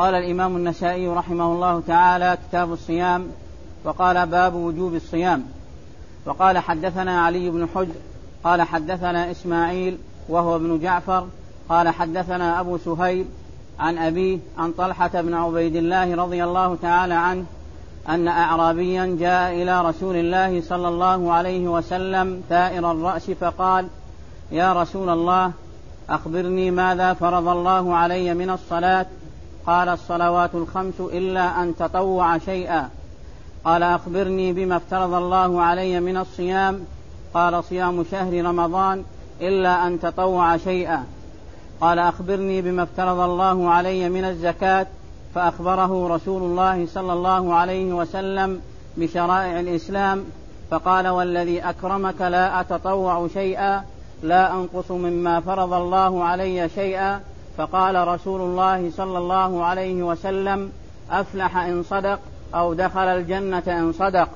قال الإمام النسائي رحمه الله تعالى كتاب الصيام وقال باب وجوب الصيام. وقال حدثنا علي بن حجر قال حدثنا إسماعيل وهو ابن جعفر قال حدثنا أبو سهيل عن أبيه عن طلحة بن عبيد الله رضي الله تعالى عنه أن أعرابيا جاء إلى رسول الله صلى الله عليه وسلم ثائر الرأس فقال يا رسول الله أخبرني ماذا فرض الله علي من الصلاة؟ قال الصلوات الخمس إلا أن تطوع شيئا. قال أخبرني بما افترض الله علي من الصيام. قال صيام شهر رمضان إلا أن تطوع شيئا. قال أخبرني بما افترض الله علي من الزكاة فأخبره رسول الله صلى الله عليه وسلم بشرائع الإسلام فقال والذي أكرمك لا أتطوع شيئا لا أنقص مما فرض الله علي شيئا فقال رسول الله صلى الله عليه وسلم أفلح إن صدق أو دخل الجنة إن صدق.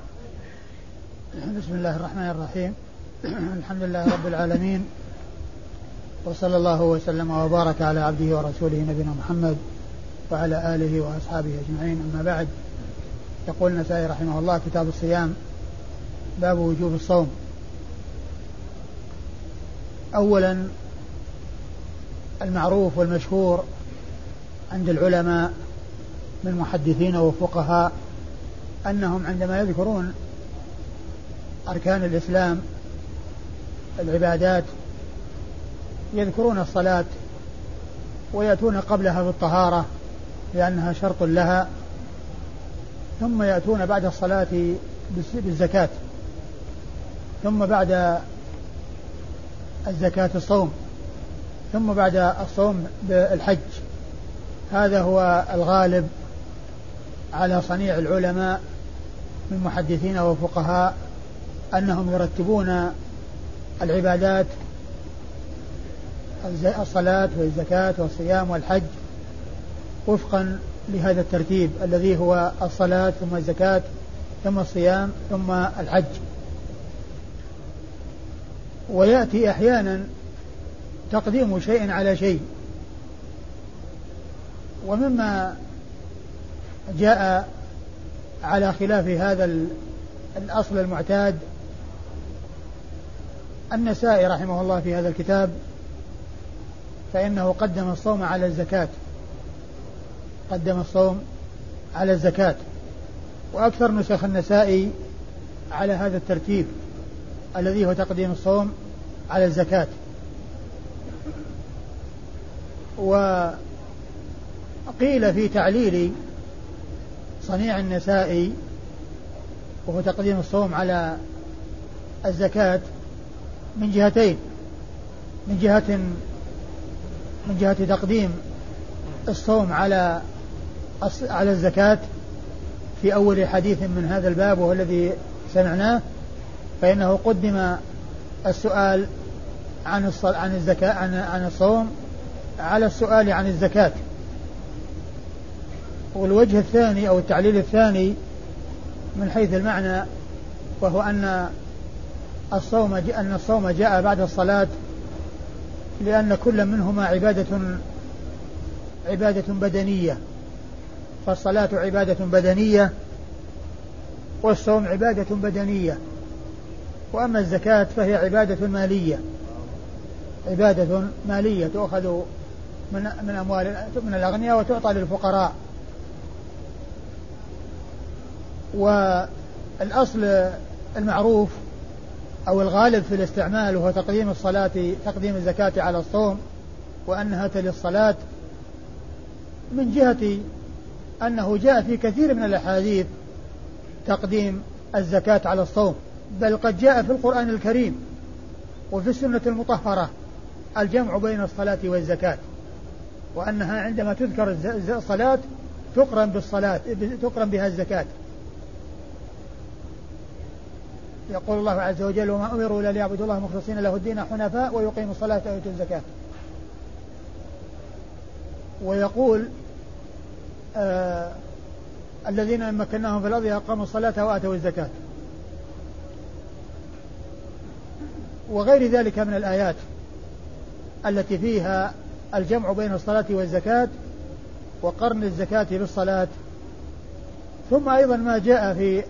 بسم الله الرحمن الرحيم. الحمد لله رب العالمين وصلى الله وسلم وبارك على عبده ورسوله نبينا محمد وعلى آله وأصحابه أجمعين. أما بعد يقول النسائي رحمه الله كتاب الصيام باب وجوب الصوم. أولا المعروف والمشهور عند العلماء من محدثين وفقهاء أنهم عندما يذكرون أركان الإسلام العبادات يذكرون الصلاة ويأتون قبلها بالطهارة لأنها شرط لها ثم يأتون بعد الصلاة بالزكاة ثم بعد الزكاة الصوم. ثم بعد الصوم بالحج. هذا هو الغالب على صنيع العلماء من محدثين وفقهاء أنهم يرتبون العبادات الصلاة والزكاة والصيام والحج وفقا لهذا الترتيب الذي هو الصلاة ثم الزكاة ثم الصيام ثم الحج. ويأتي أحيانا تقديم شيء على شيء. ومما جاء على خلاف هذا الأصل المعتاد النسائي رحمه الله في هذا الكتاب فإنه قدم الصوم على الزكاة. قدم الصوم على الزكاة. وأكثر نسخ النسائي على هذا الترتيب الذي هو تقديم الصوم على الزكاة. وقيل في تعليل صنيع النسائي وهو تقديم الصوم على الزكاة من جهتين. من جهة من جهة تقديم الصوم على على الزكاة في أول حديث من هذا الباب وهو الذي سمعناه فإنه قدم السؤال عن عن الزكاة عن عن الصوم على السؤال عن الزكاة. والوجه الثاني أو التعليل الثاني من حيث المعنى وهو أن الصوم أن الصوم جاء بعد الصلاة لأن كل منهما عبادة عبادة بدنية. فالصلاة عبادة بدنية والصوم عبادة بدنية. وأما الزكاة فهي عبادة مالية. عبادة مالية تؤخذ من من أموال من الأغنياء وتعطى للفقراء. والأصل المعروف أو الغالب في الاستعمال وهو تقديم الصلاة تقديم الزكاة على الصوم وأنها تلي الصلاة من جهة أنه جاء في كثير من الأحاديث تقديم الزكاة على الصوم بل قد جاء في القرآن الكريم وفي السنة المطهرة الجمع بين الصلاة والزكاة. وأنها عندما تذكر الصلاة تقرن بالصلاة تقرن بها الزكاة. يقول الله عز وجل وما أمروا إلا ليعبدوا الله مخلصين له الدين حنفاء ويقيموا الصلاة ويؤتوا الزكاة. ويقول آه الذين مكناهم في الأرض أقاموا الصلاة وآتوا الزكاة. وغير ذلك من الآيات التي فيها الجمع بين الصلاة والزكاة وقرن الزكاة بالصلاة ثم أيضا ما جاء في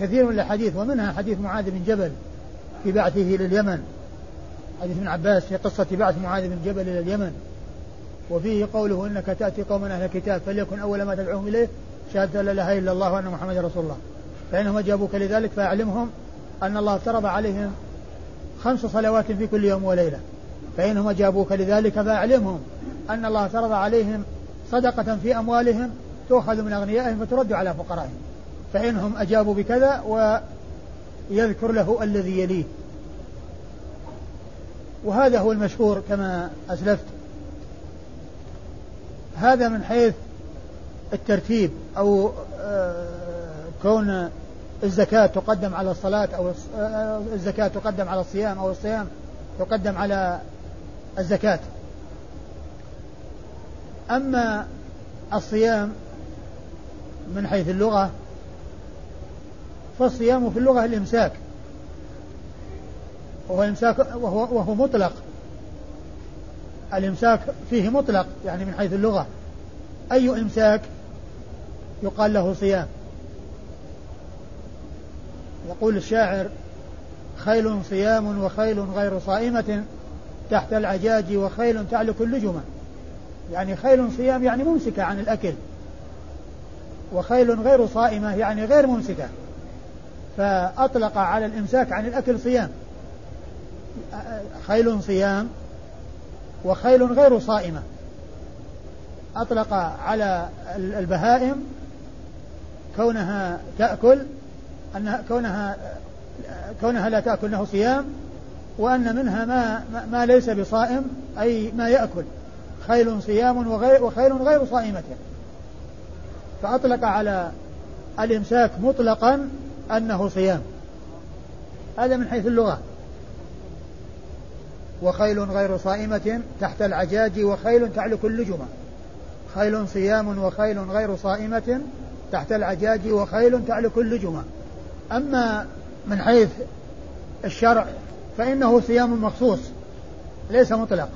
كثير من الأحاديث ومنها حديث معاذ بن جبل في بعثه إلى اليمن. حديث ابن عباس في قصة بعث معاذ بن جبل إلى اليمن. وفيه قوله إنك تأتي قوما أهل الكتاب فليكن أول ما تدعوهم إليه شهادة لا إله إلا الله وأن محمدا رسول الله. فإنهم أجابوك لذلك فأعلمهم أن الله افترض عليهم خمس صلوات في كل يوم وليلة. فإنهم أجابوك لذلك فأعلمهم أن الله افترض عليهم صدقة في أموالهم تؤخذ من أغنيائهم فترد على فقرائهم. فإنهم أجابوا بكذا ويذكر له الذي يليه. وهذا هو المشهور كما أسلفت. هذا من حيث الترتيب أو آه، كون الزكاة تقدم على الصلاة أو آه، الزكاة تقدم على الصيام أو الصيام تقدم على الزكاة. أما الصيام من حيث اللغة فالصيام في اللغة الإمساك. وهو إمساك وهو, وهو مطلق. الإمساك فيه مطلق يعني من حيث اللغة. أي إمساك يقال له صيام. يقول الشاعر خيل صيام وخيل غير صائمة. تحت العجاج وخيل تعلق اللجمة يعني خيل صيام يعني ممسكة عن الأكل. وخيل غير صائمة يعني غير ممسكة. فأطلق على الإمساك عن الأكل صيام. خيل صيام وخيل غير صائمة. أطلق على البهائم كونها تأكل أنها كونها كونها لا تأكل له صيام. وأن منها ما ما ليس بصائم أي ما يأكل. خيل صيام وغير وخيل غير صائمة فأطلق على الإمساك مطلقا أنه صيام. هذا من حيث اللغة. وخيل غير صائمة تحت العجاج وخيل تعلق اللجمة خيل صيام وخيل غير صائمة تحت العجاج وخيل تعلق اللجمة أما من حيث الشرع فإنه صيام مخصوص ليس مطلق.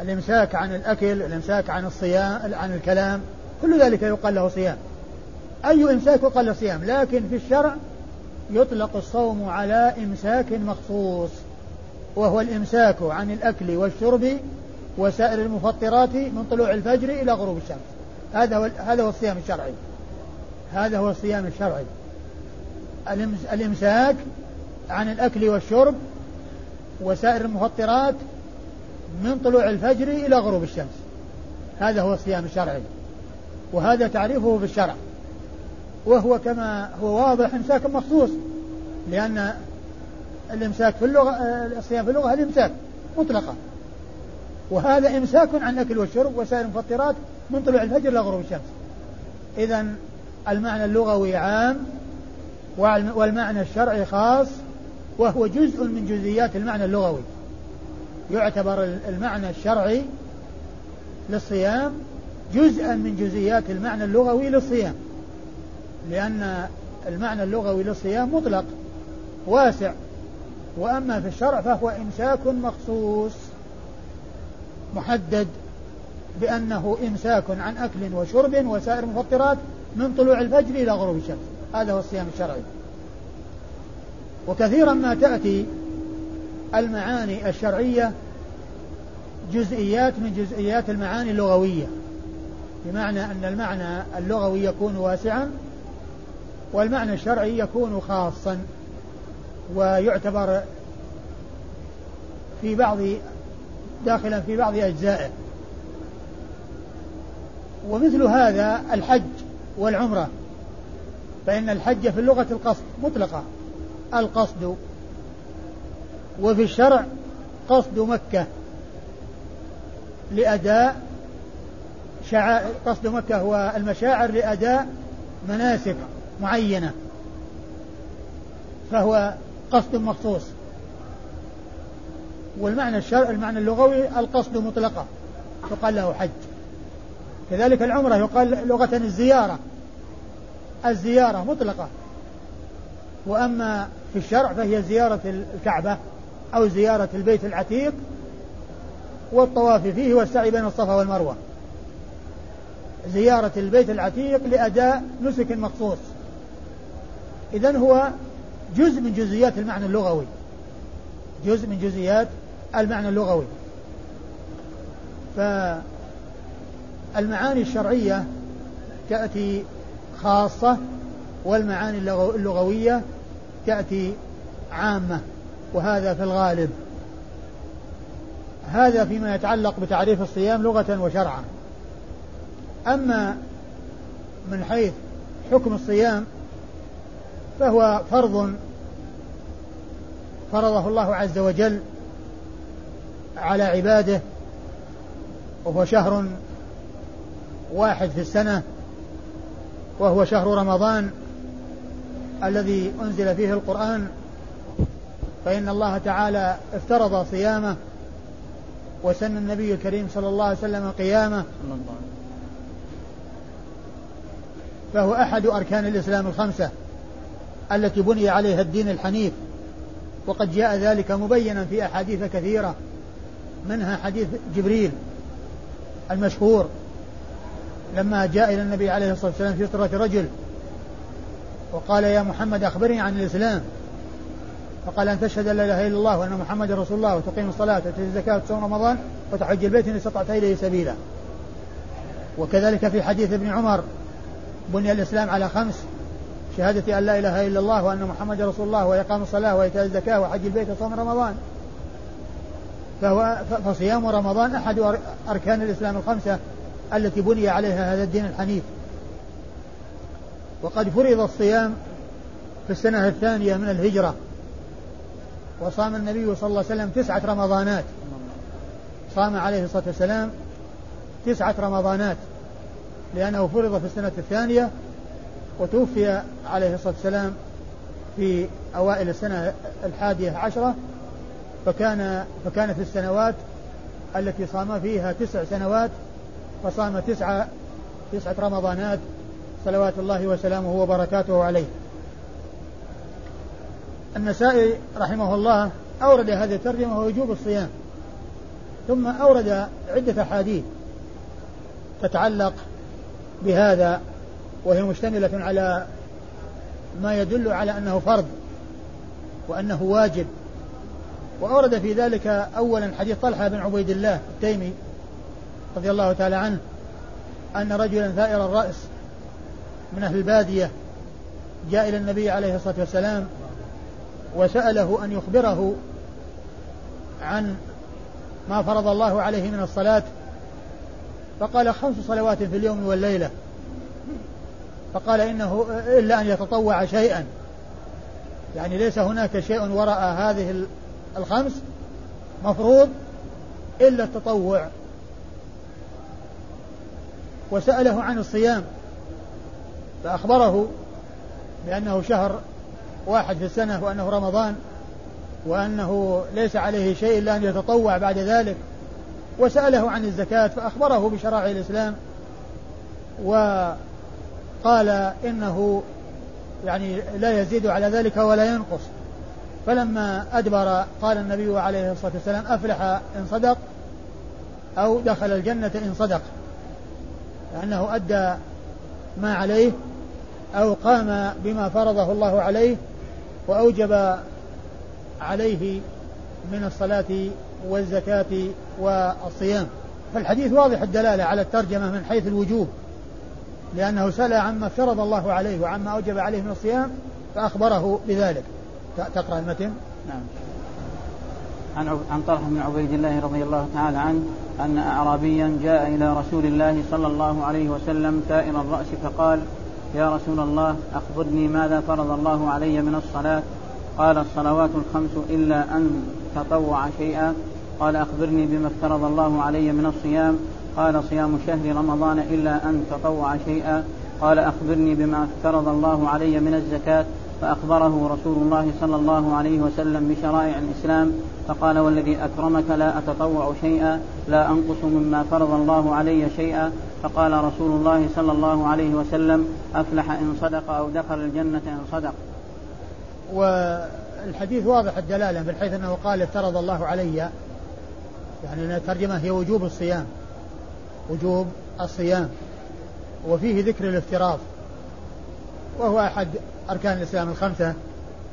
الإمساك عن الأكل الإمساك عن الصيام عن الكلام كل ذلك يقال له صيام. أي إمساك يقال له صيام لكن في الشرع يطلق الصوم على إمساك مخصوص وهو الإمساك عن الأكل والشرب وسائر المفطرات من طلوع الفجر إلى غروب الشمس. هذا هو هذا هو الصيام الشرعي. هذا هو الصيام الشرعي. الإمساك عن الأكل والشرب وسائر المفطرات من طلوع الفجر إلى غروب الشمس. هذا هو الصيام الشرعي وهذا تعريفه في الشرع وهو كما هو واضح إمساك مخصوص لأن الإمساك في اللغة الصيام في اللغة الإمساك مطلقة وهذا إمساك عن الأكل والشرب وسائر المفطرات من طلوع الفجر إلى غروب الشمس. إذا المعنى اللغوي عام والمعنى الشرعي خاص وهو جزء من جزئيات المعنى اللغوي. يعتبر المعنى الشرعي للصيام جزءا من جزئيات المعنى اللغوي للصيام. لأن المعنى اللغوي للصيام مطلق واسع. وأما في الشرع فهو إمساك مخصوص محدد بأنه إمساك عن أكل وشرب وسائر المفطرات من طلوع الفجر إلى غروب الشمس. هذا هو الصيام الشرعي. وكثيرا ما تأتي المعاني الشرعية جزئيات من جزئيات المعاني اللغوية بمعنى أن المعنى اللغوي يكون واسعا والمعنى الشرعي يكون خاصا ويعتبر في بعض داخلا في بعض أجزائه. ومثل هذا الحج والعمرة فإن الحج في اللغة القصد مطلقة. القصد وفي الشرع قصد مكة لأداء شعائر قصد مكة هو المشاعر لأداء مناسك معينة فهو قصد مخصوص. والمعنى الشرع المعنى اللغوي القصد مطلقة يقال له حج. كذلك العمرة يقال لغة الزيارة. الزيارة مطلقة. وأما في الشرع فهي زيارة الكعبة أو زيارة البيت العتيق والطواف فيه والسعي بين الصفا والمروة. زيارة البيت العتيق لأداء نسك مخصوص. إذا هو جزء من جزئيات المعنى اللغوي. جزء من جزئيات المعنى اللغوي. فالمعاني الشرعية تأتي خاصة والمعاني اللغوية تأتي عامة وهذا في الغالب. هذا فيما يتعلق بتعريف الصيام لغة وشرعا. أما من حيث حكم الصيام فهو فرض فرضه الله عز وجل على عباده وهو شهر واحد في السنة وهو شهر رمضان الذي أنزل فيه القرآن فإن الله تعالى افترض صيامه وسن النبي الكريم صلى الله عليه وسلم قيامه. فهو أحد أركان الإسلام الخمسة التي بني عليها الدين الحنيف وقد جاء ذلك مبينا في أحاديث كثيرة منها حديث جبريل المشهور لما جاء إلى النبي عليه الصلاة والسلام في صورة رجل وقال يا محمد أخبرني عن الإسلام. فقال أن تشهد أن لا إله إلا الله وأن محمد رسول الله وتقيم الصلاة وتؤتي الزكاة وتصوم رمضان وتحج البيت إن استطعت إليه سبيلا. وكذلك في حديث ابن عمر بني الإسلام على خمس شهادة أن لا إله إلا الله وأن محمد رسول الله وإقام الصلاة وإيتاء الزكاة وحج البيت وصوم رمضان. فهو فصيام رمضان أحد أركان الإسلام الخمسة التي بني عليها هذا الدين الحنيف. وقد فرض الصيام في السنة الثانية من الهجرة. وصام النبي صلى الله عليه وسلم تسعة رمضانات. صام عليه الصلاة والسلام تسعة رمضانات. لأنه فرض في السنة الثانية وتوفي عليه الصلاة والسلام في أوائل السنة الحادية عشرة. فكان فكانت السنوات التي صام فيها تسع سنوات فصام تسعة تسعة رمضانات صلوات الله وسلامه وبركاته عليه. النسائي رحمه الله أورد هذه الترجمة ووجوب الصيام. ثم أورد عدة أحاديث تتعلق بهذا وهي مشتملة على ما يدل على أنه فرض وأنه واجب. وأورد في ذلك أولا حديث طلحة بن عبيد الله التيمي رضي الله تعالى عنه أن رجلا ثائر الرأس من أهل البادية جاء إلى النبي عليه الصلاة والسلام وسأله أن يخبره عن ما فرض الله عليه من الصلاة فقال خمس صلوات في اليوم والليلة فقال إنه إلا أن يتطوع شيئا. يعني ليس هناك شيء وراء هذه الخمس مفروض إلا التطوع. وسأله عن الصيام فأخبره بأنه شهر واحد في السنة وأنه رمضان وأنه ليس عليه شيء إلا أن يتطوع بعد ذلك وسأله عن الزكاة فأخبره بشرائع الإسلام وقال إنه يعني لا يزيد على ذلك ولا ينقص. فلما أدبر قال النبي عليه الصلاة والسلام أفلح إن صدق أو دخل الجنة إن صدق لأنه أدى ما عليه أو قام بما فرضه الله عليه وأوجب عليه من الصلاة والزكاة والصيام. فالحديث واضح الدلالة على الترجمة من حيث الوجوب لأنه سأل عما افترض الله عليه وعما أوجب عليه من الصيام فأخبره بذلك. تقرأ المتن؟ نعم. عن عن طلحه بن عبيد الله رضي الله تعالى عنه أن اعرابيا جاء إلى رسول الله صلى الله عليه وسلم ثائر الرأس فقال يا رسول الله أخبرني ماذا فرض الله علي من الصلاة؟ قال الصلوات الخمس إلا أن تطوع شيئا. قال أخبرني بما افترض الله علي من الصيام. قال صيام شهر رمضان إلا أن تطوع شيئا. قال أخبرني بما افترض الله علي من الزكاة. فأخبره رسول الله صلى الله عليه وسلم بشرائع الإسلام فقال والذي أكرمك لا أتطوع شيئا لا أنقص مما فرض الله علي شيئا. فقال رسول الله صلى الله عليه وسلم أفلح إن صدق أو دخل الجنة إن صدق. والحديث واضح الدلالة من حيث أنه قال افترض الله علي. يعني الترجمة هي وجوب الصيام وجوب الصيام وفيه ذكر الافتراض. وهو أحد أركان الإسلام الخمسة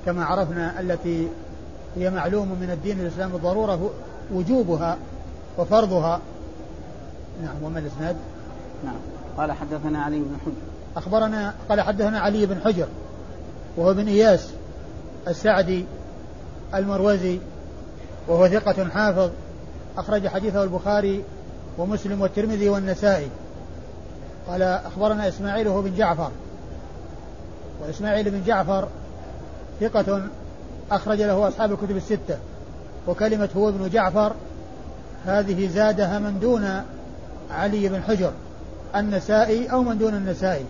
كما عرفنا التي هي معلوم من الدين الإسلام بالضرورة وجوبها وفرضها. نعم وما الإسناد؟ نعم. قال حدثنا علي بن حجر. أخبرنا قال حدثنا علي بن حجر وهو بن إياس السعدي المروزي وهو ثقة حافظ أخرج حديثه البخاري ومسلم والترمذي والنسائي. قال أخبرنا إسماعيل وهو بن جعفر. وإسماعيل بن جعفر ثقة أخرج له أصحاب الكتب الستة وكلمة هو ابن جعفر هذه زادها من دون علي بن حجر النسائي أو من دون النسائي.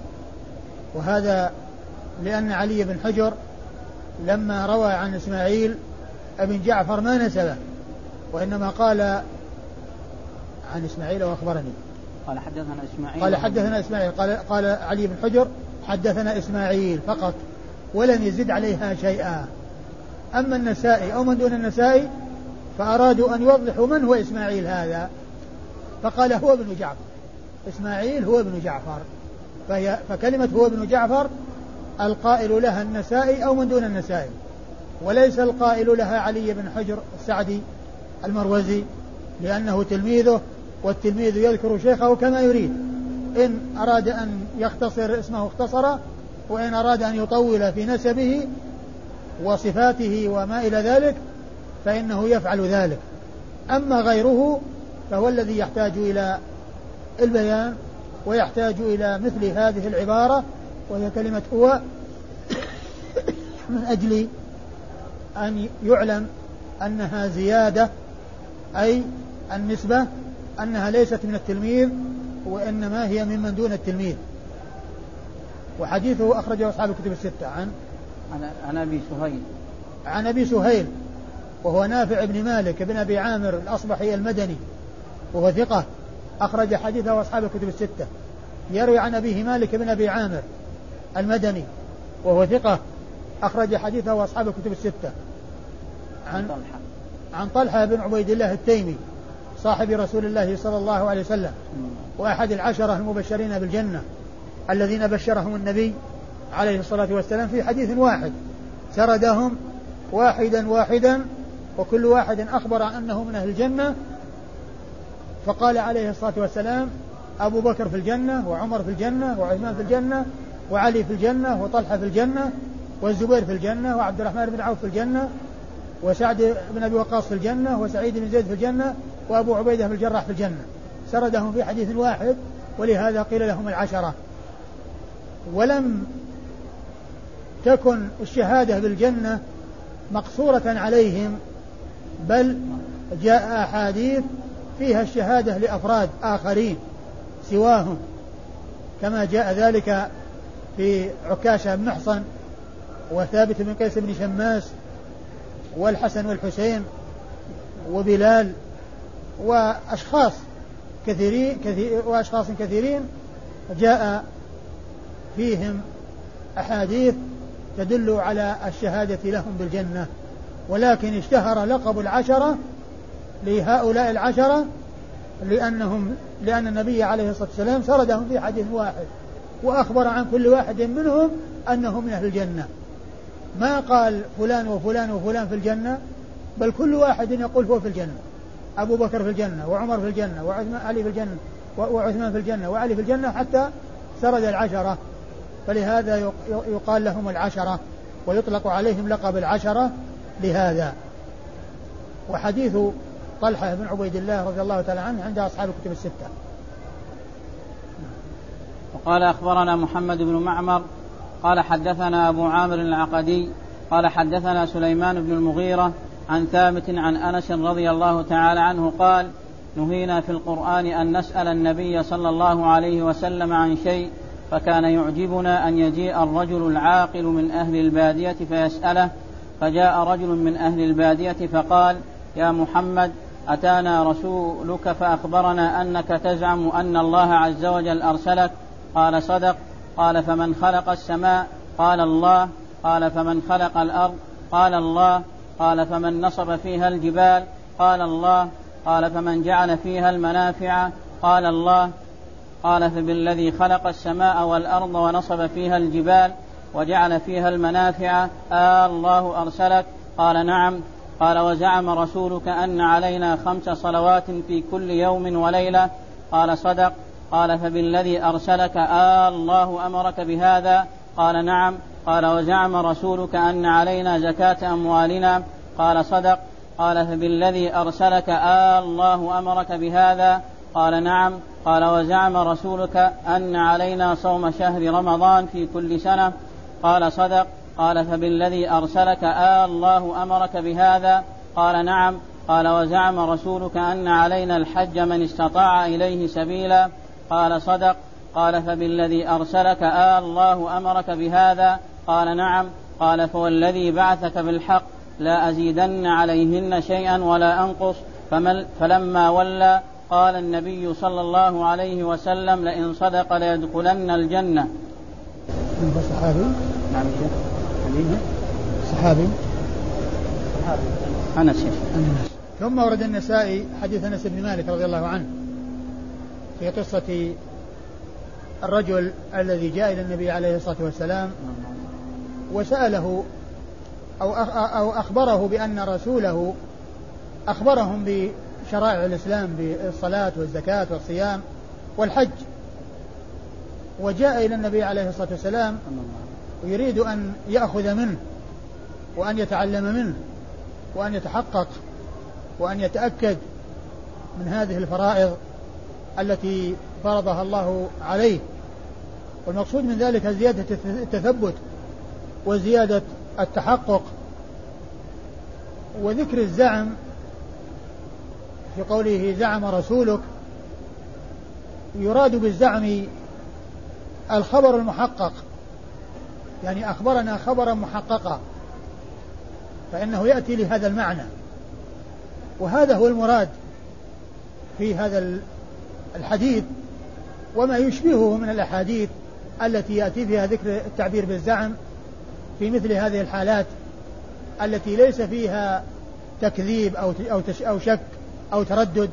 وهذا لأن علي بن حجر لما روى عن إسماعيل ابن جعفر ما نسبه وإنما قال عن إسماعيل وأخبرني. قال حدثنا إسماعيل قال حدثنا إسماعيل قال, قال علي بن حجر حدثنا إسماعيل فقط ولم يزد عليها شيئا. أما النسائي أو من دون النسائي فأرادوا أن يوضحوا من هو إسماعيل هذا. فقال هو ابن جعفر. إسماعيل هو ابن جعفر. فهي فكلمة هو ابن جعفر القائل لها النسائي أو من دون النسائي. وليس القائل لها علي بن حجر السعدي المروزي لأنه تلميذه والتلميذ يذكر شيخه كما يريد. إن أراد أن يختصر اسمه اختصر وإن أراد أن يطول في نسبه وصفاته وما إلى ذلك فإنه يفعل ذلك. أما غيره فهو الذي يحتاج إلى البيان ويحتاج إلى مثل هذه العبارة وهي كلمة هو من أجل أن يعلم أنها زيادة أي النسبة أنها ليست من التلميذ وإنما هي ممن دون التلميذ. وحديثه أخرجه أصحاب الكتب الستة. عن؟ عن أبي سهيل. عن أبي سهيل وهو نافع بن مالك بن أبي عامر الأصبحي المدني وهو ثقة أخرج حديثه أصحاب الكتب الستة. يروي عن أبيه مالك بن أبي عامر المدني وهو ثقة أخرج حديثه أصحاب الكتب الستة. عن طلحة. عن طلحة بن عبيد الله التيمي. صاحب رسول الله صلى الله عليه وسلم وأحد العشرة المبشرين بالجنة الذين بشرهم النبي عليه الصلاة والسلام في حديث واحد سردهم واحدا واحدا وكل واحد أخبر أنه من أهل الجنة فقال عليه الصلاة والسلام أبو بكر في الجنة وعمر في الجنة وعثمان في الجنة وعلي في الجنة وطلحة في الجنة والزبير في الجنة وعبد الرحمن بن عوف في الجنة وسعد بن أبي وقاص في الجنة وسعيد بن زيد في الجنة وأبو عبيدة بن الجراح في الجنة. سردهم في حديث واحد ولهذا قيل لهم العشرة. ولم تكن الشهادة بالجنة مقصورة عليهم بل جاء أحاديث فيها الشهادة لأفراد آخرين سواهم. كما جاء ذلك في عكاشة بن محصن وثابت بن قيس بن شماس والحسن والحسين وبلال وأشخاص كثيرين كثير وأشخاص كثيرين جاء فيهم أحاديث تدل على الشهادة لهم بالجنة. ولكن اشتهر لقب العشرة لهؤلاء العشرة لأنهم لأن النبي عليه الصلاة والسلام سردهم في حديث واحد وأخبر عن كل واحد منهم أنه من أهل الجنة. ما قال فلان وفلان وفلان في الجنة بل كل واحد يقول هو في الجنة. أبو بكر في الجنة وعمر في الجنة وعثمان علي في الجنة وعثمان في الجنة وعلي في الجنة حتى سرد العشرة. فلهذا يقال لهم العشرة ويطلق عليهم لقب العشرة لهذا. وحديث طلحة بن عبيد الله رضي الله تعالى عنه عند أصحاب الكتب الستة. وقال أخبرنا محمد بن معمر قال حدثنا أبو عامر العقدي قال حدثنا سليمان بن المغيرة عن ثابت عن أنس رضي الله تعالى عنه قال نهينا في القرآن أن نسأل النبي صلى الله عليه وسلم عن شيء فكان يعجبنا أن يجيء الرجل العاقل من أهل البادية فيسأله فجاء رجل من أهل البادية فقال يا محمد أتانا رسولك فأخبرنا أنك تزعم أن الله عز وجل أرسلك. قال صدق. قال فمن خلق السماء قال الله. قال فمن خلق الأرض قال الله. قال فمن نصب فيها الجبال قال الله. قال فمن جعل فيها المنافع قال الله. قال فبالذي خلق السماء والأرض ونصب فيها الجبال وجعل فيها المنافع آه الله أرسلك. قال نعم. قال وزعم رسولك أن علينا خمس صلوات في كل يوم وليلة. قال صدق. قال فبالذي أرسلك آه الله أمرك بهذا؟ قال نعم. قال وزعم رسولك أن علينا زكاة أموالنا؟ قال صدق. قال فبالذي أرسلك آه الله أمرك بهذا؟ قال نعم. قال وزعم رسولك أن علينا صوم شهر رمضان في كل سنة؟ قال صدق. قال فبالذي أرسلك آه الله أمرك بهذا؟ قال نعم. قال وزعم رسولك أن علينا الحج من استطاع إليه سبيلا؟ قال صدق. قال فبالذي أرسلك؟ آه الله أمرك بهذا. قال نعم. قال فوالذي بعثك بالحق؟ لا أزيدن عليهن شيئا ولا أنقص. فلما ولى قال النبي صلى الله عليه وسلم لئن صدق ليدخلن الجنة. من صحابي؟ نعم صحابي. صحابي أنس ثم ورد النسائي حديث أنس بن مالك رضي الله عنه. في قصة الرجل الذي جاء إلى النبي عليه الصلاة والسلام وسأله أو أخبره بأن رسوله أخبرهم بشرائع الإسلام بالصلاة والزكاة والصيام والحج. وجاء إلى النبي عليه الصلاة والسلام ويريد أن يأخذ منه وأن يتعلم منه وأن يتحقق وأن يتأكد من هذه الفرائض. التي فرضها الله عليه. والمقصود من ذلك زيادة التثبت وزيادة التحقق. وذكر الزعم في قوله زعم رسولك يراد بالزعم الخبر المحقق. يعني أخبرنا خبرا محققا فإنه يأتي لهذا المعنى. وهذا هو المراد في هذا الحديث وما يشبهه من الأحاديث التي يأتي فيها ذكر التعبير بالزعم في مثل هذه الحالات التي ليس فيها تكذيب أو أو أو شك أو تردد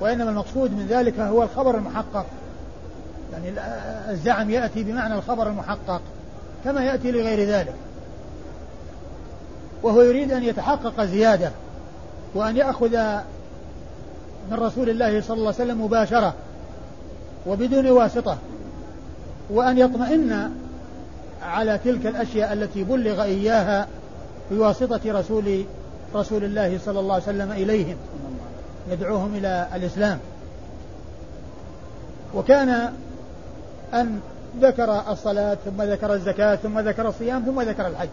وإنما المقصود من ذلك هو الخبر المحقق. يعني الزعم يأتي بمعنى الخبر المحقق كما يأتي لغير ذلك. وهو يريد أن يتحقق زيادة وأن يأخذ من رسول الله صلى الله عليه وسلم مباشرة وبدون واسطة وأن يطمئن على تلك الأشياء التي بلغ إياها بواسطة رسول رسول الله صلى الله عليه وسلم إليهم يدعوهم إلى الإسلام. وكان أن ذكر الصلاة ثم ذكر الزكاة ثم ذكر الصيام ثم ذكر الحج.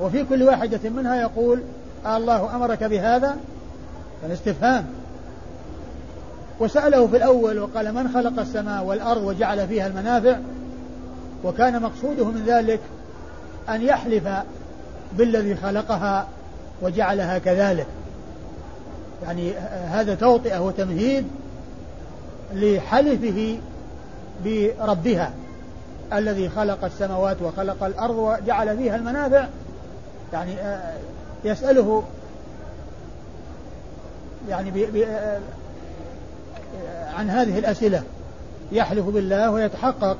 وفي كل واحدة منها يقول الله أمرك بهذا الاستفهام وسأله في الأول وقال من خلق السماء والأرض وجعل فيها المنافع وكان مقصوده من ذلك أن يحلف بالذي خلقها وجعلها كذلك. يعني هذا توطئة وتمهيد لحلفه بربها. الذي خلق السماوات وخلق الأرض وجعل فيها المنافع. يعني يسأله يعني بي عن هذه الأسئلة. يحلف بالله ويتحقق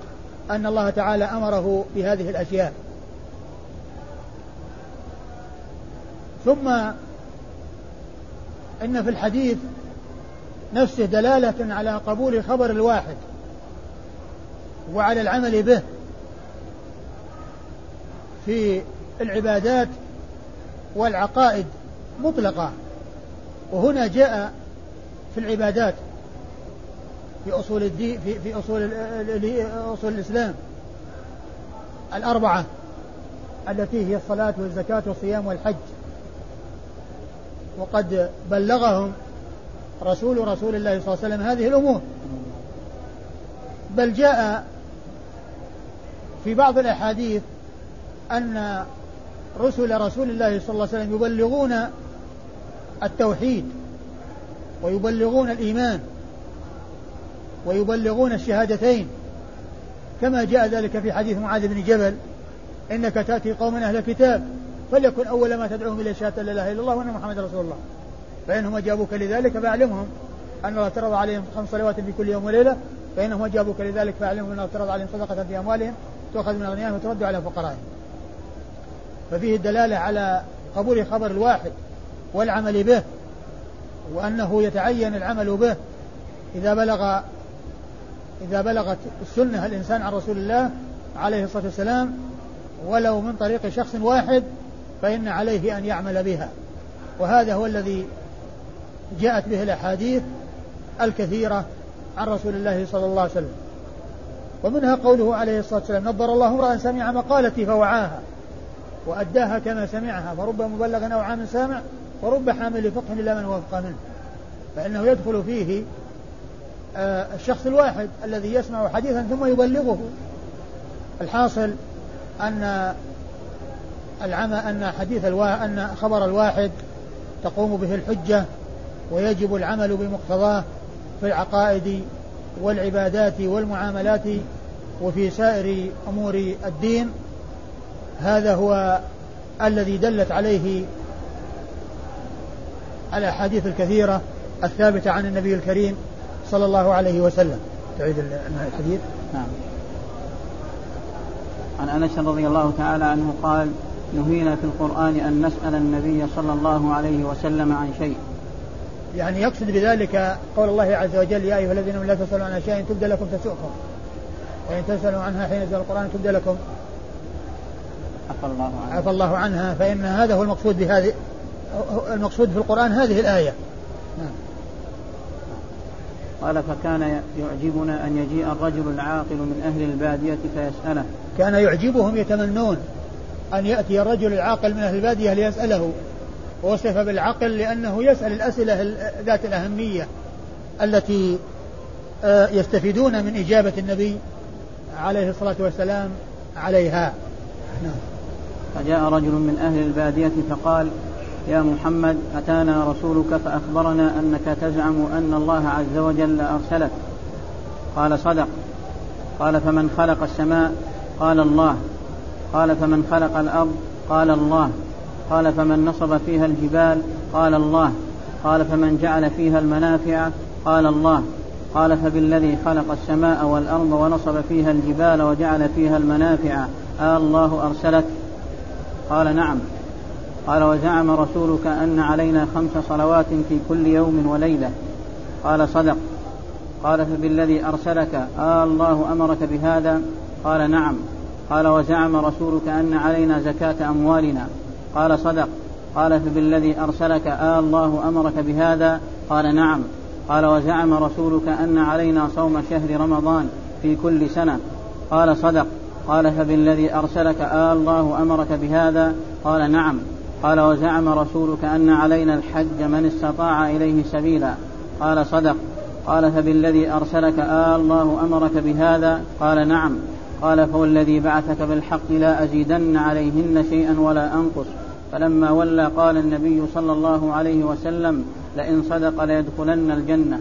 أن الله تعالى أمره بهذه الأشياء. ثم إن في الحديث نفسه دلالة على قبول خبر الواحد وعلى العمل به في العبادات والعقائد مطلقة. وهنا جاء في العبادات. في أصول الدين في في أصول أصول الإسلام. الأربعة التي هي الصلاة والزكاة والصيام والحج. وقد بلغهم رسول رسول الله صلى الله عليه وسلم هذه الأمور. بل جاء في بعض الأحاديث أن رسل رسول الله صلى الله عليه وسلم يبلغون التوحيد ويبلغون الإيمان. ويبلغون الشهادتين. كما جاء ذلك في حديث معاذ بن جبل إنك تأتي قوما أهل كتاب فليكن أول ما تدعوهم إلى شهادة لا إله إلا الله وأن محمد رسول الله. فإنهم أجابوك لذلك فأعلمهم أن الله افترض عليهم خمس صلوات في كل يوم وليلة فإنهم أجابوك لذلك فأعلمهم أنه افترض عليهم صدقة في أموالهم تؤخذ من أغنيائهم وترد على فقرائهم. ففيه الدلالة على قبول خبر الواحد والعمل به وأنه يتعين العمل به إذا بلغ إذا بلغت السنة الإنسان عن رسول الله عليه الصلاة والسلام ولو من طريق شخص واحد فإن عليه أن يعمل بها. وهذا هو الذي جاءت به الأحاديث الكثيرة عن رسول الله صلى الله عليه وسلم. ومنها قوله عليه الصلاة والسلام نظر الله امرأ سمع مقالتي فوعاها وأداها كما سمعها فرب مبلغ أو عام سامع ورب حامل فقه إلا من وفق منه. فإنه يدخل فيه الشخص الواحد الذي يسمع حديثا ثم يبلغه. الحاصل أن العمى أن حديث الوا... أن خبر الواحد تقوم به الحجة ويجب العمل بمقتضاه في العقائد والعبادات والمعاملات وفي سائر أمور الدين. هذا هو الذي دلت عليه الأحاديث الكثيرة الثابتة عن النبي الكريم صلى الله عليه وسلم. تعيد الحديث نعم. عن أنس رضي الله تعالى عنه قال نهينا في القرآن أن نسأل النبي صلى الله عليه وسلم عن شيء. يعني يقصد بذلك قول الله عز وجل يا أيها الذين لا تسألوا عن اشياء تبدى لكم تسؤكم وإن تسألوا عنها حين ينزل القرآن تبدى لكم. عفى الله عنها. عفى الله عنها. فإن هذا هو المقصود بهذه المقصود في القرآن هذه الآية. قال فكان يعجبنا أن يجيء الرجل العاقل من أهل البادية فيسأله. كان يعجبهم يتمنون أن يأتي الرجل العاقل من أهل البادية ليسأله. ووصف بالعقل لأنه يسأل الأسئلة ذات الأهمية التي آه، يستفيدون من إجابة النبي عليه الصلاة والسلام عليها. نعم. فجاء رجل من أهل البادية فقال يا محمد أتانا رسولك فأخبرنا أنك تزعم أن الله عز وجل أرسلك. قال صدق. قال فمن خلق السماء؟ قال الله. قال فمن خلق الأرض؟ قال الله. قال فمن نصب فيها الجبال؟ قال الله. قال فمن جعل فيها المنافع؟ قال الله. قال فبالذي خلق السماء والأرض ونصب فيها الجبال وجعل فيها المنافع؟ آه الله أرسلك. قال نعم. قال وزعم رسولك أن علينا خمس صلوات في كل يوم وليلة. قال صدق. قال فبالذي أرسلك؟ آه الله أمرك بهذا. قال نعم. قال وزعم رسولك أن علينا زكاة أموالنا. قال صدق. قال فبالذي أرسلك؟ آه الله أمرك بهذا. قال نعم. قال وزعم رسولك أن علينا صوم شهر رمضان في كل سنة. قال صدق. قال فبالذي أرسلك؟ آه الله أمرك بهذا. قال نعم. قال وزعم رسولك أن علينا الحج من استطاع إليه سبيلا. قال صدق. قال فبالذي أرسلك آه الله أمرك بهذا؟ قال نعم. قال فوالذي بعثك بالحق لا أزيدن عليهن شيئا ولا أنقص. فلما ولى قال النبي صلى الله عليه وسلم لئن صدق ليدخلن الجنة.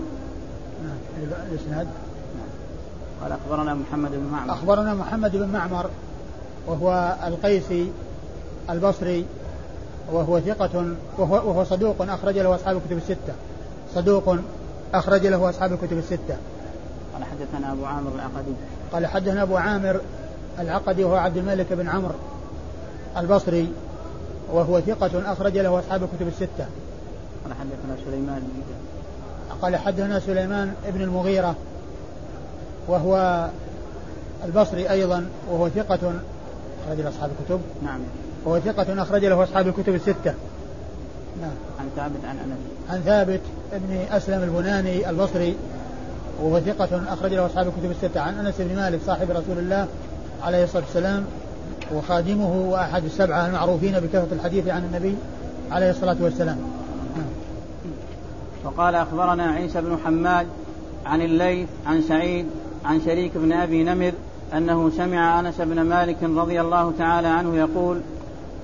الإسناد قال أخبرنا محمد بن معمر. أخبرنا محمد بن معمر وهو القيسي البصري وهو ثقة وهو, وهو صدوق أخرج له أصحاب الكتب الستة. صدوق أخرج له أصحاب الكتب الستة. قال حدثنا أبو عامر العقدي. قال حدثنا أبو عامر العقدي وهو عبد الملك بن عمرو البصري وهو ثقة أخرج له أصحاب الكتب الستة. قال حدثنا سليمان قال حدثنا سليمان بن المغيرة وهو البصري أيضا وهو ثقة أخرج له أصحاب الكتب. نعم. وهو ثقة أخرج له أصحاب الكتب الستة. نعم. عن ثابت عن أنس. عن ثابت بن أسلم البناني البصري وهو ثقة أخرج له أصحاب الكتب الستة. عن أنس بن مالك صاحب رسول الله عليه الصلاة والسلام وخادمه وأحد السبعة المعروفين بكثرة الحديث عن النبي عليه الصلاة والسلام. نعم. وقال أخبرنا عيسى بن حماد عن الليث عن سعيد عن شريك بن أبي نمر أنه سمع أنس بن مالك رضي الله تعالى عنه يقول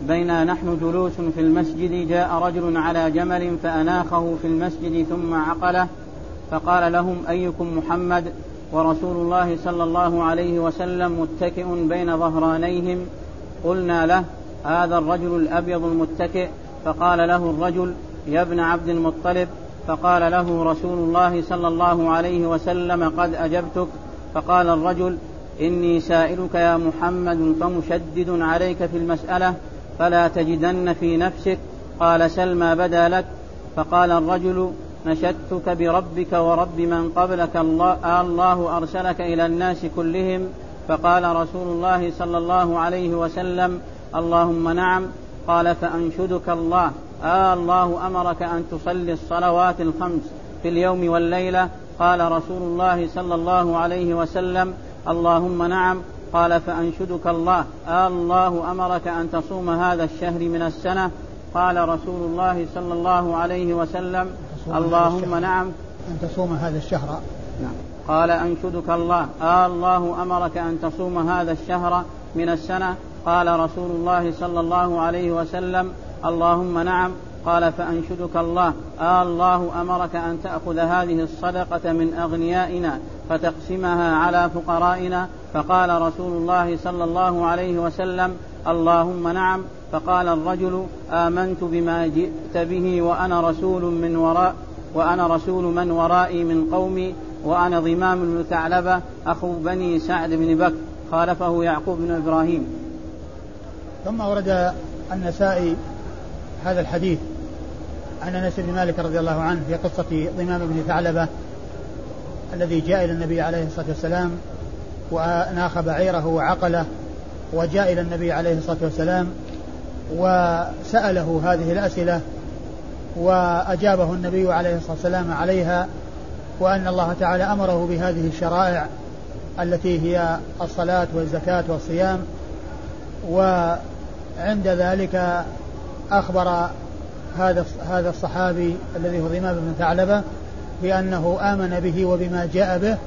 بينا نحن جلوس في المسجد جاء رجل على جمل فأناخه في المسجد ثم عقله فقال لهم أيكم محمد؟ ورسول الله صلى الله عليه وسلم متكئ بين ظهرانيهم. قلنا له هذا الرجل الأبيض المتكئ. فقال له الرجل يا ابن عبد المطلب. فقال له رسول الله صلى الله عليه وسلم قد أجبتك. فقال الرجل إني سائلك يا محمد فمشدد عليك في المسألة. فلا تجدن في نفسك. قال سل ما بدا لك. فقال الرجل نشدتك بربك ورب من قبلك. الله, الله أرسلك إلى الناس كلهم. فقال رسول الله صلى الله عليه وسلم اللهم نعم. قال فأنشدك الله. آه الله أمرك أن تصلي الصلوات الخمس في اليوم والليلة. قال رسول الله صلى الله عليه وسلم اللهم نعم. قال فأنشدك الله. آه الله أمرك أن تصوم هذا الشهر من السنة. قال رسول الله صلى الله عليه وسلم. اللهم نعم. أن تصوم هذا الشهر. نعم. قال أنشدك الله. آه الله أمرك أن تصوم هذا الشهر من السنة. قال رسول الله صلى الله عليه وسلم. اللهم نعم. قال فأنشدك الله. آه الله أمرك أن تأخذ هذه الصدقة من أغنيائنا فتقسمها على فقرائنا. فقال رسول الله صلى الله عليه وسلم اللهم نعم. فقال الرجل آمنت بما جئت به وأنا رسول من وراء وأنا رسول من ورائي من قومي وأنا ضمام بن ثعلبة أخو بني سعد بن بكر. خالفه يعقوب بن إبراهيم. ثم ورد النسائي هذا الحديث. عن انس بن مالك رضي الله عنه في قصة ضمام بن ثعلبة الذي جاء إلى النبي عليه الصلاة والسلام وناخ بعيره وعقله وجاء إلى النبي عليه الصلاة والسلام وسأله هذه الأسئلة وأجابه النبي عليه الصلاة والسلام عليها وأن الله تعالى أمره بهذه الشرائع التي هي الصلاة والزكاة والصيام وعند ذلك أخبر هذا هذا الصحابي الذي هو ضمام بن ثعلبة بأنه آمن به وبما جاء به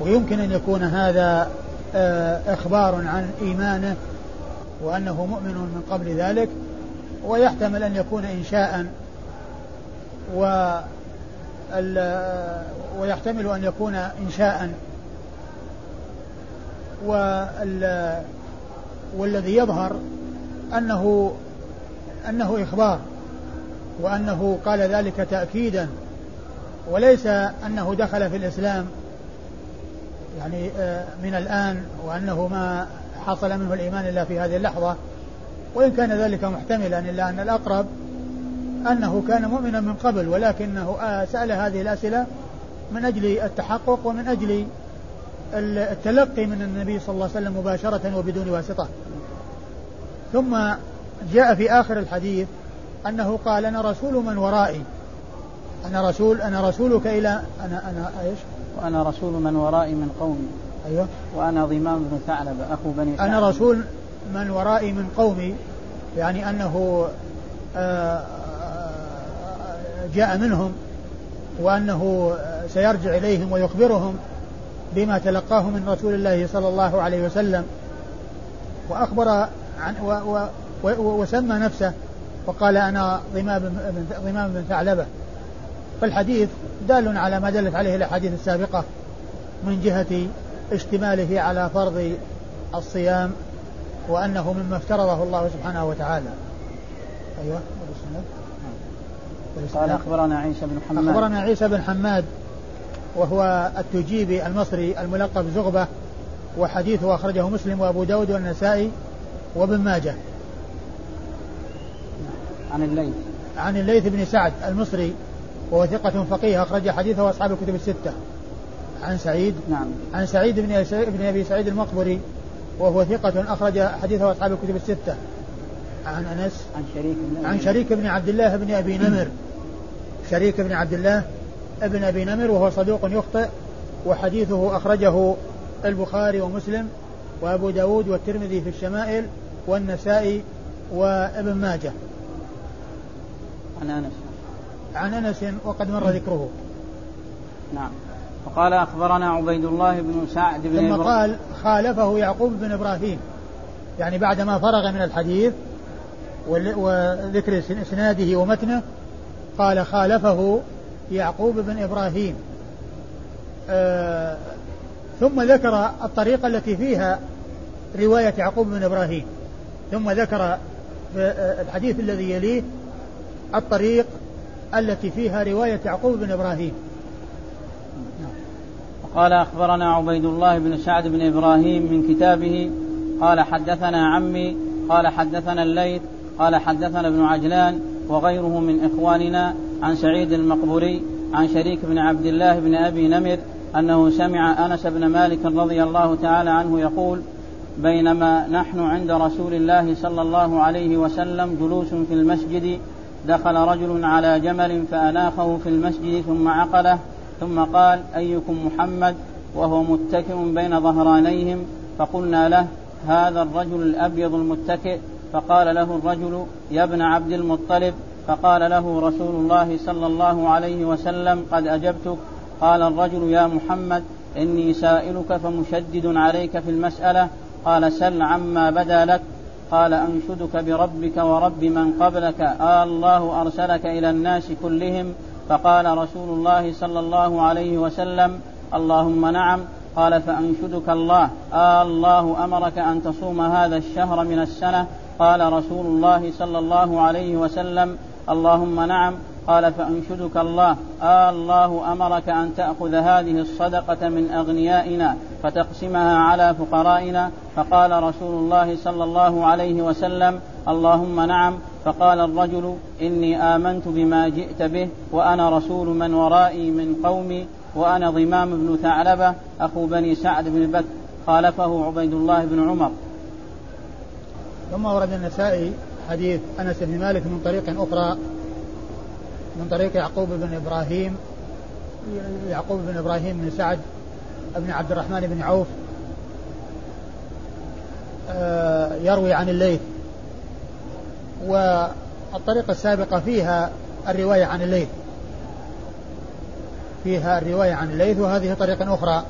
ويمكن أن يكون هذا آه، إخبار عن إيمانه وأنه مؤمن من قبل ذلك ويحتمل أن يكون إنشاء و ويحتمل أن يكون إنشاء. والذي يظهر أنه أنه إخبار. وأنه قال ذلك تأكيدا وليس أنه دخل في الإسلام. يعني آه، من الآن وأنه ما حصل منه الإيمان إلا في هذه اللحظة. وإن كان ذلك محتملا إلا أن الأقرب أنه كان مؤمنا من قبل ولكنه آه، سأل هذه الأسئلة من أجل التحقق ومن أجل التلقي من النبي صلى الله عليه وسلم مباشرة وبدون واسطة. ثم جاء في آخر الحديث أنه قال أنا رسول من ورائي. أنا رسول أنا رسولك إلى أنا أنا إيش؟ وأنا رسول من ورائي من قومي. أيوه. وأنا ضمام بن ثعلب أخو بني ثعلب أنا رسول من ورائي من قومي. يعني أنه آه، آه، جاء منهم وأنه سيرجع إليهم ويخبرهم بما تلقاه من رسول الله صلى الله عليه وسلم. وأخبر عن و و و وسمى نفسه وقال أنا ضمام بن ضمام بن ثعلبة. فالحديث دال على ما دلت عليه الأحاديث السابقة من جهة اشتماله على فرض الصيام وأنه مما افترضه الله سبحانه وتعالى. أيوه قال أخبرنا عيسى بن حماد. أخبرنا عيسى بن حماد وهو التجيبي المصري الملقب زغبة وحديثه أخرجه مسلم وأبو داود والنسائي وابن ماجه. عن الليث. عن الليث بن سعد المصري وهو ثقة فقيه أخرج حديثه أصحاب الكتب الستة. عن سعيد نعم. عن سعيد بن بن أبي سعيد المقبري وهو ثقة أخرج حديثه أصحاب الكتب الستة. عن أنس عن شريك بن عن شريك بن عبد الله بن أبي نمر. شريك بن عبد الله ابن أبي نمر وهو صدوق يخطئ وحديثه أخرجه البخاري ومسلم وأبو داود والترمذي في الشمائل والنسائي وابن ماجه. عن أنس. عن أنس وقد مر ذكره. نعم. وقال أخبرنا عبيد الله بن سعد بن ثم قال خالفه يعقوب بن إبراهيم. يعني بعدما فرغ من الحديث وذكر إسناده ومتنه قال خالفه يعقوب بن إبراهيم. آه ثم ذكر الطريقة التي فيها رواية يعقوب بن إبراهيم. ثم ذكر الحديث الذي يليه الطريق التي فيها رواية يعقوب بن إبراهيم. قال أخبرنا عبيد الله بن سعد بن إبراهيم من كتابه قال حدثنا عمي قال حدثنا الليث قال حدثنا ابن عجلان وغيره من إخواننا عن سعيد المقبوري عن شريك بن عبد الله بن أبي نمر أنه سمع أنس بن مالك رضي الله تعالى عنه يقول بينما نحن عند رسول الله صلى الله عليه وسلم جلوس في المسجد دخل رجل على جمل فأناخه في المسجد ثم عقله ثم قال أيكم محمد؟ وهو متكئ بين ظهرانيهم فقلنا له هذا الرجل الأبيض المتكئ؟ فقال له الرجل يا ابن عبد المطلب. فقال له رسول الله صلى الله عليه وسلم قد أجبتك. قال الرجل يا محمد إني سائلك فمشدد عليك في المسألة. قال سل عما بدا لك. قال أنشدك بربك ورب من قبلك. آه الله أرسلك إلى الناس كلهم. فقال رسول الله صلى الله عليه وسلم اللهم نعم. قال فأنشدك الله. آه الله أمرك أن تصوم هذا الشهر من السنة. قال رسول الله صلى الله عليه وسلم اللهم نعم. قال فأنشدك الله. آه الله أمرك أن تأخذ هذه الصدقة من أغنيائنا فتقسمها على فقرائنا. فقال رسول الله صلى الله عليه وسلم اللهم نعم. فقال الرجل إني آمنت بما جئت به وأنا رسول من ورائي من قومي وأنا ضمام بن ثعلبة أخو بني سعد بن بكر. خالفه عبيد الله بن عمر. ثم ورد النسائي حديث أنس بن مالك من طريق أخرى من طريق يعقوب بن إبراهيم يعقوب بن إبراهيم بن سعد بن عبد الرحمن بن عوف آه، يروي عن الليث. والطريقة السابقة فيها الرواية عن الليث. فيها الرواية عن الليث وهذه طريقة أخرى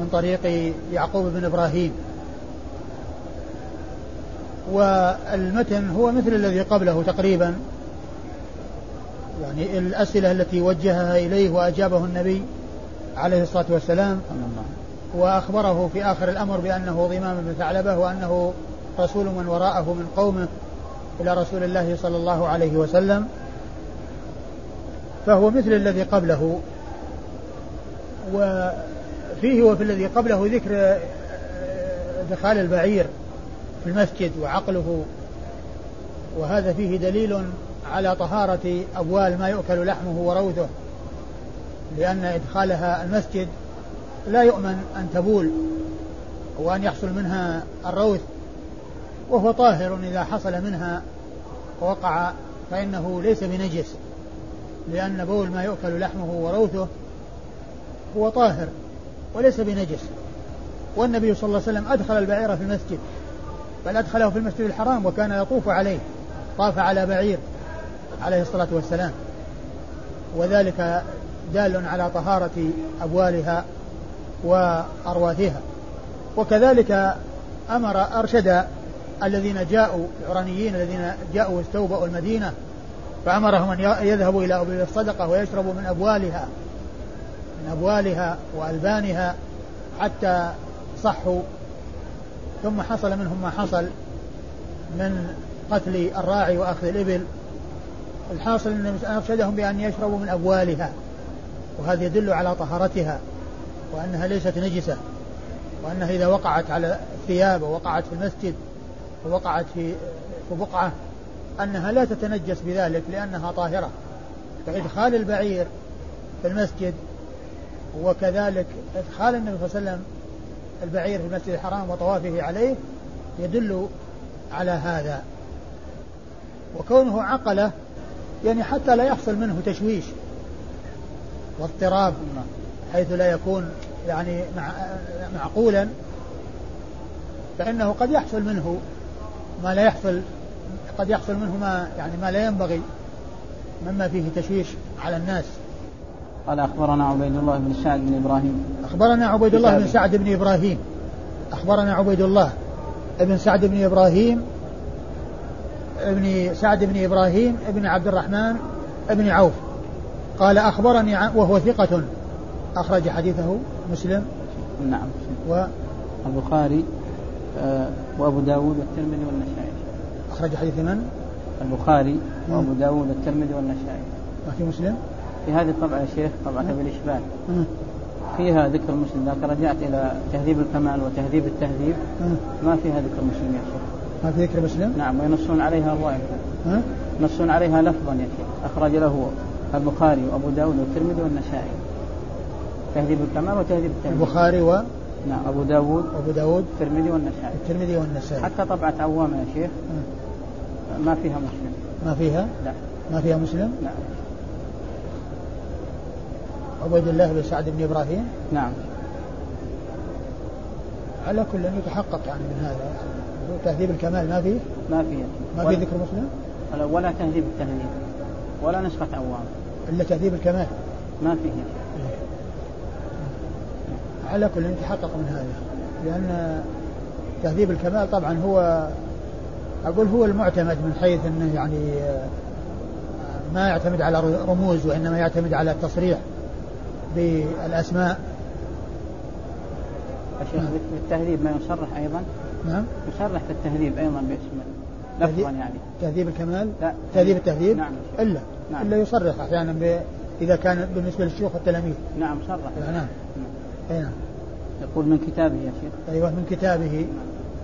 من طريق يعقوب بن إبراهيم. والمتن هو مثل الذي قبله تقريبا. يعني الأسئلة التي وجهها إليه وأجابه النبي عليه الصلاة والسلام وأخبره في آخر الأمر بأنه ضمام بن ثعلبة وأنه رسول من وراءه من قومه إلى رسول الله صلى الله عليه وسلم فهو مثل الذي قبله. وفيه وفي الذي قبله ذكر إدخال البعير. في المسجد وعقله. وهذا فيه دليل على طهارة أبوال ما يؤكل لحمه وروثه لأن إدخالها المسجد لا يؤمن أن تبول وأن يحصل منها الروث وهو طاهر إذا حصل منها وقع فإنه ليس بنجس لأن بول ما يؤكل لحمه وروثه هو طاهر وليس بنجس. والنبي صلى الله عليه وسلم أدخل البعير في المسجد. بل أدخله في المسجد الحرام وكان يطوف عليه طاف على بعير عليه الصلاة والسلام. وذلك دال على طهارة أبوالها وأرواثها وكذلك أمر أرشد الذين جاءوا العرانيين الذين جاءوا واستوبأوا المدينة فأمرهم أن يذهبوا إلى أبواب الصدقة ويشربوا من أبوالها من أبوالها وألبانها حتى صحوا ثم حصل منهم ما حصل من قتل الراعي وأخذ الإبل. الحاصل أن أرشدهم بأن يشربوا من أبوالها وهذا يدل على طهارتها وأنها ليست نجسة وأنها إذا وقعت على الثياب ووقعت في المسجد ووقعت في في بقعة أنها لا تتنجس بذلك لأنها طاهرة. فإدخال البعير في المسجد وكذلك إدخال النبي صلى الله عليه وسلم البعير في المسجد الحرام وطوافه عليه يدل على هذا. وكونه عقله يعني حتى لا يحصل منه تشويش واضطراب حيث لا يكون يعني معقولا فإنه قد يحصل منه ما لا يحصل قد يحصل منه ما يعني ما لا ينبغي مما فيه تشويش على الناس. قال أخبرنا عبيد الله بن سعد بن إبراهيم. أخبرنا عبيد الله بن سعد بن إبراهيم. أخبرنا عبيد الله بن سعد بن إبراهيم ابن سعد بن إبراهيم ابن عبد الرحمن ابن عوف. قال أخبرني وهو ثقة. أخرج حديثه مسلم. نعم. و البخاري آه، وأبو داود والترمذي والنسائي. أخرج حديث من؟ البخاري وأبو داود والترمذي والنسائي. ما في مسلم؟ في هذه الطبعة يا شيخ طبعة أبي الإشبال. فيها ذكر مسلم لكن رجعت إلى تهذيب الكمال وتهذيب التهذيب. ما فيها ذكر مسلم يا شيخ. ما في ذكر مسلم؟ نعم وينصون عليها رواية ينصون عليها لفظا يا شيخ. أخرج له البخاري وأبو داود والترمذي والنسائي. تهذيب الكمال وتهذيب التهذيب. البخاري و؟ نعم أبو داود أبو داود الترمذي والنسائي. الترمذي والنسائي. حتى طبعة عوامة يا شيخ. ما فيها مسلم. ما فيها؟ لا. ما فيها مسلم؟ نعم. عبيد الله بن سعد بن إبراهيم؟ نعم. على كل ان يتحقق يعني من هذا. تهذيب الكمال ما فيه؟ ما فيه. ما في ذكر مسلم؟ ولا تهذيب التهذيب. ولا نسخة عوام إلا تهذيب الكمال. ما فيه. على كل يتحقق من هذا. لأن تهذيب الكمال طبعا هو أقول هو المعتمد من حيث أنه يعني ما يعتمد على رموز وإنما يعتمد على التصريح بالأسماء. الشيخ نعم. بالتهذيب ما يصرح أيضا؟ نعم. يصرح في التهذيب أيضا باسم لفظا يعني. تهذيب الكمال؟ لا. تهذيب التهذيب؟ نعم إلا. نعم. إلا يصرح أحيانا ب... إذا كان بالنسبة للشيوخ والتلاميذ. نعم صرح. نعم. نعم. أي نعم. يقول من كتابه يا شيخ. أيوه من كتابه.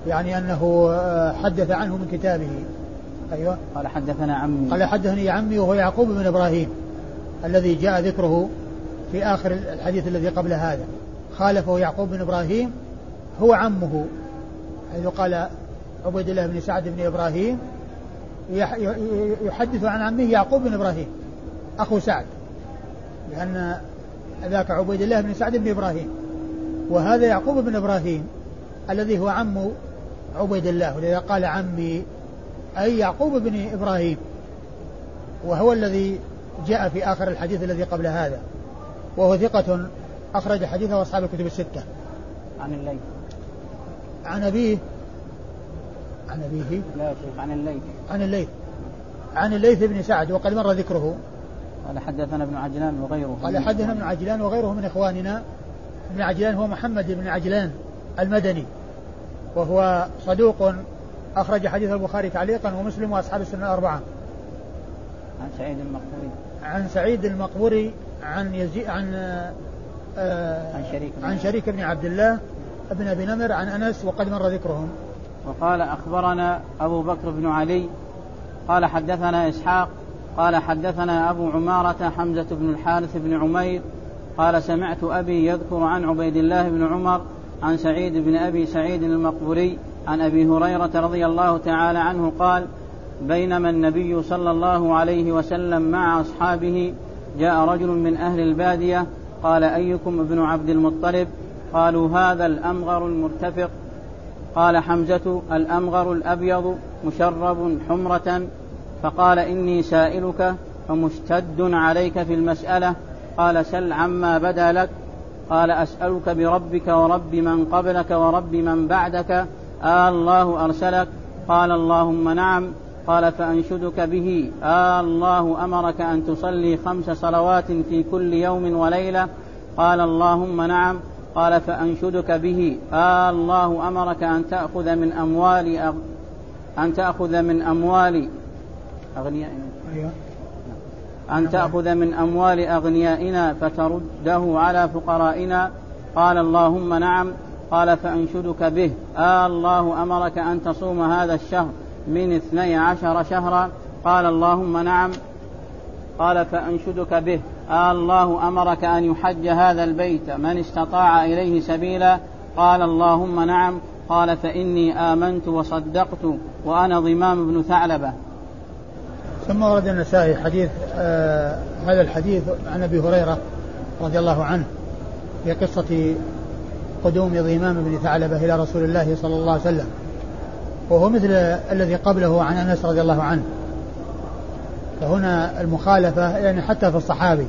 يعني أنه آه، حدث عنه من كتابه. أيوه. قال حدثنا عمي. قال حدثني عمي وهو يعقوب بن إبراهيم الذي جاء ذكره. في آخر الحديث الذي قبل هذا. خالفه يعقوب بن إبراهيم هو عمه. حيث قال عبيد الله بن سعد بن إبراهيم يحدث عن عمه يعقوب بن إبراهيم أخو سعد. لأن ذاك عبيد الله بن سعد بن إبراهيم. وهذا يعقوب بن إبراهيم الذي هو عم عبيد الله. ولذا قال عمي أي يعقوب بن إبراهيم. وهو الذي جاء في آخر الحديث الذي قبل هذا. وهو ثقة أخرج حديثه أصحاب الكتب الستة. عن الليث. عن أبيه عن أبيه لا شيخ عن الليث. عن الليث. عن الليث بن سعد وقد مر ذكره. قال حدثنا ابن عجلان وغيره. قال حدثنا ابن عجلان وغيره من إخواننا. ابن عجلان هو محمد بن عجلان المدني وهو صدوق أخرج حديث البخاري تعليقا ومسلم وأصحاب السنة الأربعة. عن سعيد المقبوري. عن سعيد المقبوري عن يزيد عن آه عن شريك عن شريك بن عبد الله بن أبي نمر عن أنس وقد مر ذكرهم. وقال أخبرنا أبو بكر بن علي قال حدثنا إسحاق قال حدثنا أبو عمارة حمزة بن الحارث بن عمير قال سمعت أبي يذكر عن عبيد الله بن عمر عن سعيد بن أبي سعيد المقبوري عن أبي هريرة رضي الله تعالى عنه قال بينما النبي صلى الله عليه وسلم مع أصحابه جاء رجل من أهل البادية قال أيكم ابن عبد المطلب؟ قالوا هذا الأمغر المرتفق. قال حمزة الأمغر الأبيض مشرب حمرة. فقال إني سائلك فمشتد عليك في المسألة. قال سل عما بدا لك. قال أسألك بربك ورب من قبلك ورب من بعدك. آه الله أرسلك. قال اللهم نعم. قال فأنشدك به. آه الله أمرك أن تصلي خمس صلوات في كل يوم وليلة. قال اللهم نعم. قال فأنشدك به. آه الله أمرك أن تأخذ من أموال أغ... أن تأخذ من أموال أغنيائنا. أيوة. أن تأخذ من أموال أغنيائنا فترده على فقرائنا. قال اللهم نعم. قال فأنشدك به. آه الله أمرك أن تصوم هذا الشهر. من اثني عشر شهرا قال اللهم نعم قال فأنشدك به. آه الله أمرك أن يحج هذا البيت من استطاع إليه سبيلا. قال اللهم نعم قال فإني آمنت وصدقت وأنا ضمام بن ثعلبة. ثم ورد النسائي حديث آه هذا الحديث عن أبي هريرة رضي الله عنه في قصة قدوم ضمام بن ثعلبة إلى رسول الله صلى الله عليه وسلم. وهو مثل الذي قبله عن أنس رضي الله عنه. فهنا المخالفة يعني حتى في الصحابي.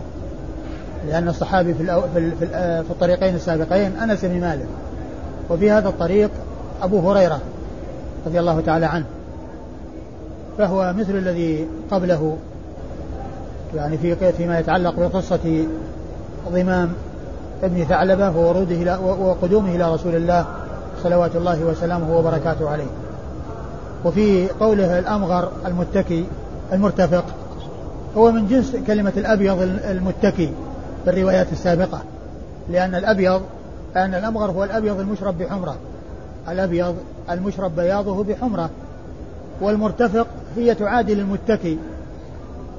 لأن الصحابي في الأو في, في, في الطريقين السابقين أنس بن مالك. وفي هذا الطريق أبو هريرة رضي الله تعالى عنه. فهو مثل الذي قبله. يعني في فيما يتعلق بقصة ضمام ابن ثعلبة ووروده إلى وقدومه إلى رسول الله صلوات الله وسلامه وبركاته عليه. وفي قوله الأمغر المتكي المرتفق هو من جنس كلمة الأبيض المتكي في الروايات السابقة لأن الأبيض أن الأمغر هو الأبيض المشرب بحمرة الأبيض المشرب بياضه بحمرة والمرتفق هي تعادل المتكي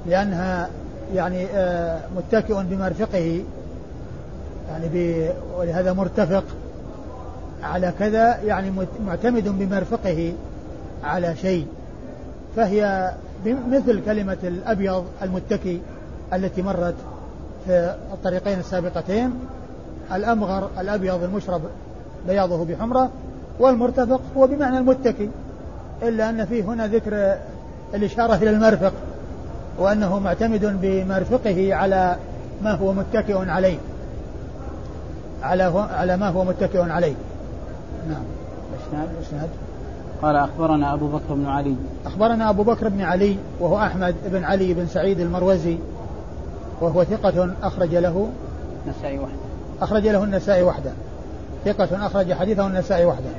لأنها يعني آه، متكئ بمرفقه يعني ولهذا مرتفق على كذا يعني معتمد بمرفقه. على شيء فهي مثل كلمة الأبيض المتكي التي مرت في الطريقين السابقتين الأمغر الأبيض المشرب بياضه بحمرة والمرتفق هو بمعنى المتكي إلا أن فيه هنا ذكر الإشارة إلى المرفق وأنه معتمد بمرفقه على ما هو متكئ عليه. على على ما هو متكئ عليه. نعم. الإسناد قال أخبرنا أبو بكر بن علي. أخبرنا أبو بكر بن علي وهو أحمد بن علي بن سعيد المروزي وهو ثقة أخرج له النسائي وحده. أخرج له النسائي وحده. ثقة أخرج حديثه النسائي وحده.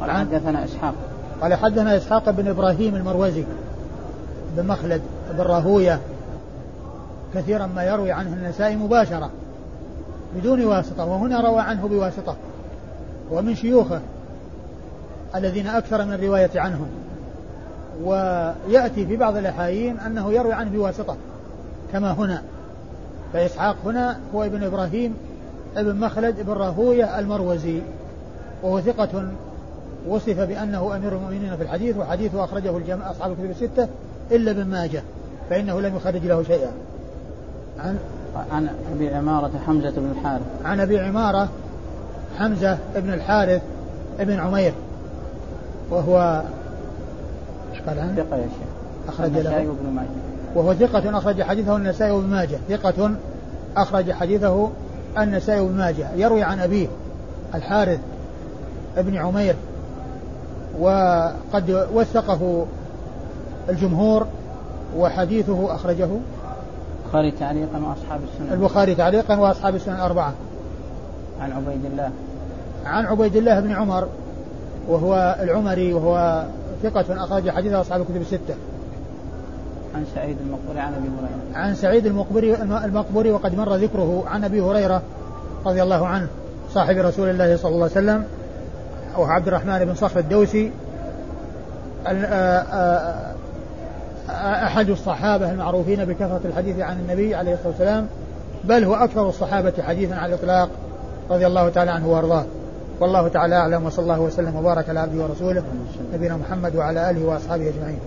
قال حدثنا إسحاق. قال حدثنا إسحاق بن إبراهيم المروزي بن مخلد بن راهوية كثيرا ما يروي عنه النسائي مباشرة بدون واسطة وهنا روى عنه بواسطة ومن شيوخه الذين أكثر من الرواية عنهم. ويأتي في بعض الأحايين أنه يروي عنه بواسطة كما هنا. فإسحاق هنا هو ابن إبراهيم ابن مخلد ابن راهوية المروزي. وهو ثقة وصف بأنه أمير المؤمنين في الحديث وحديثه أخرجه الجماعة أصحاب الكتب الستة إلا ابن ماجه فإنه لم يخرج له شيئا. عن عن أبي عمارة حمزة بن الحارث. عن أبي عمارة حمزة بن الحارث بن عمير. وهو إيش قال عنه؟ ثقة يا شيخ. أخرج له. وابن ماجه. وهو ثقة أخرج حديثه النسائي وابن ماجه. ثقة أخرج حديثه النسائي وابن ماجه. يروي عن أبيه الحارث ابن عمير وقد وثقه الجمهور وحديثه أخرجه البخاري تعليقا وأصحاب السنن. البخاري تعليقا وأصحاب السنن الأربعة عن عبيد الله. عن عبيد الله بن عمر وهو العمري وهو ثقة أخرج حديثه أصحاب الكتب الستة. عن سعيد المقبري عن أبي هريرة. عن سعيد المقبري المقبري وقد مر ذكره عن أبي هريرة رضي الله عنه صاحب رسول الله صلى الله عليه وسلم وهو عبد الرحمن بن صخر الدوسي أحد الصحابة المعروفين بكثرة الحديث عن النبي عليه الصلاة والسلام بل هو أكثر الصحابة حديثا على الإطلاق رضي الله تعالى عنه وأرضاه والله تعالى أعلم وصلى الله وسلم وبارك على عبده ورسوله نبينا محمد وعلى آله وأصحابه أجمعين.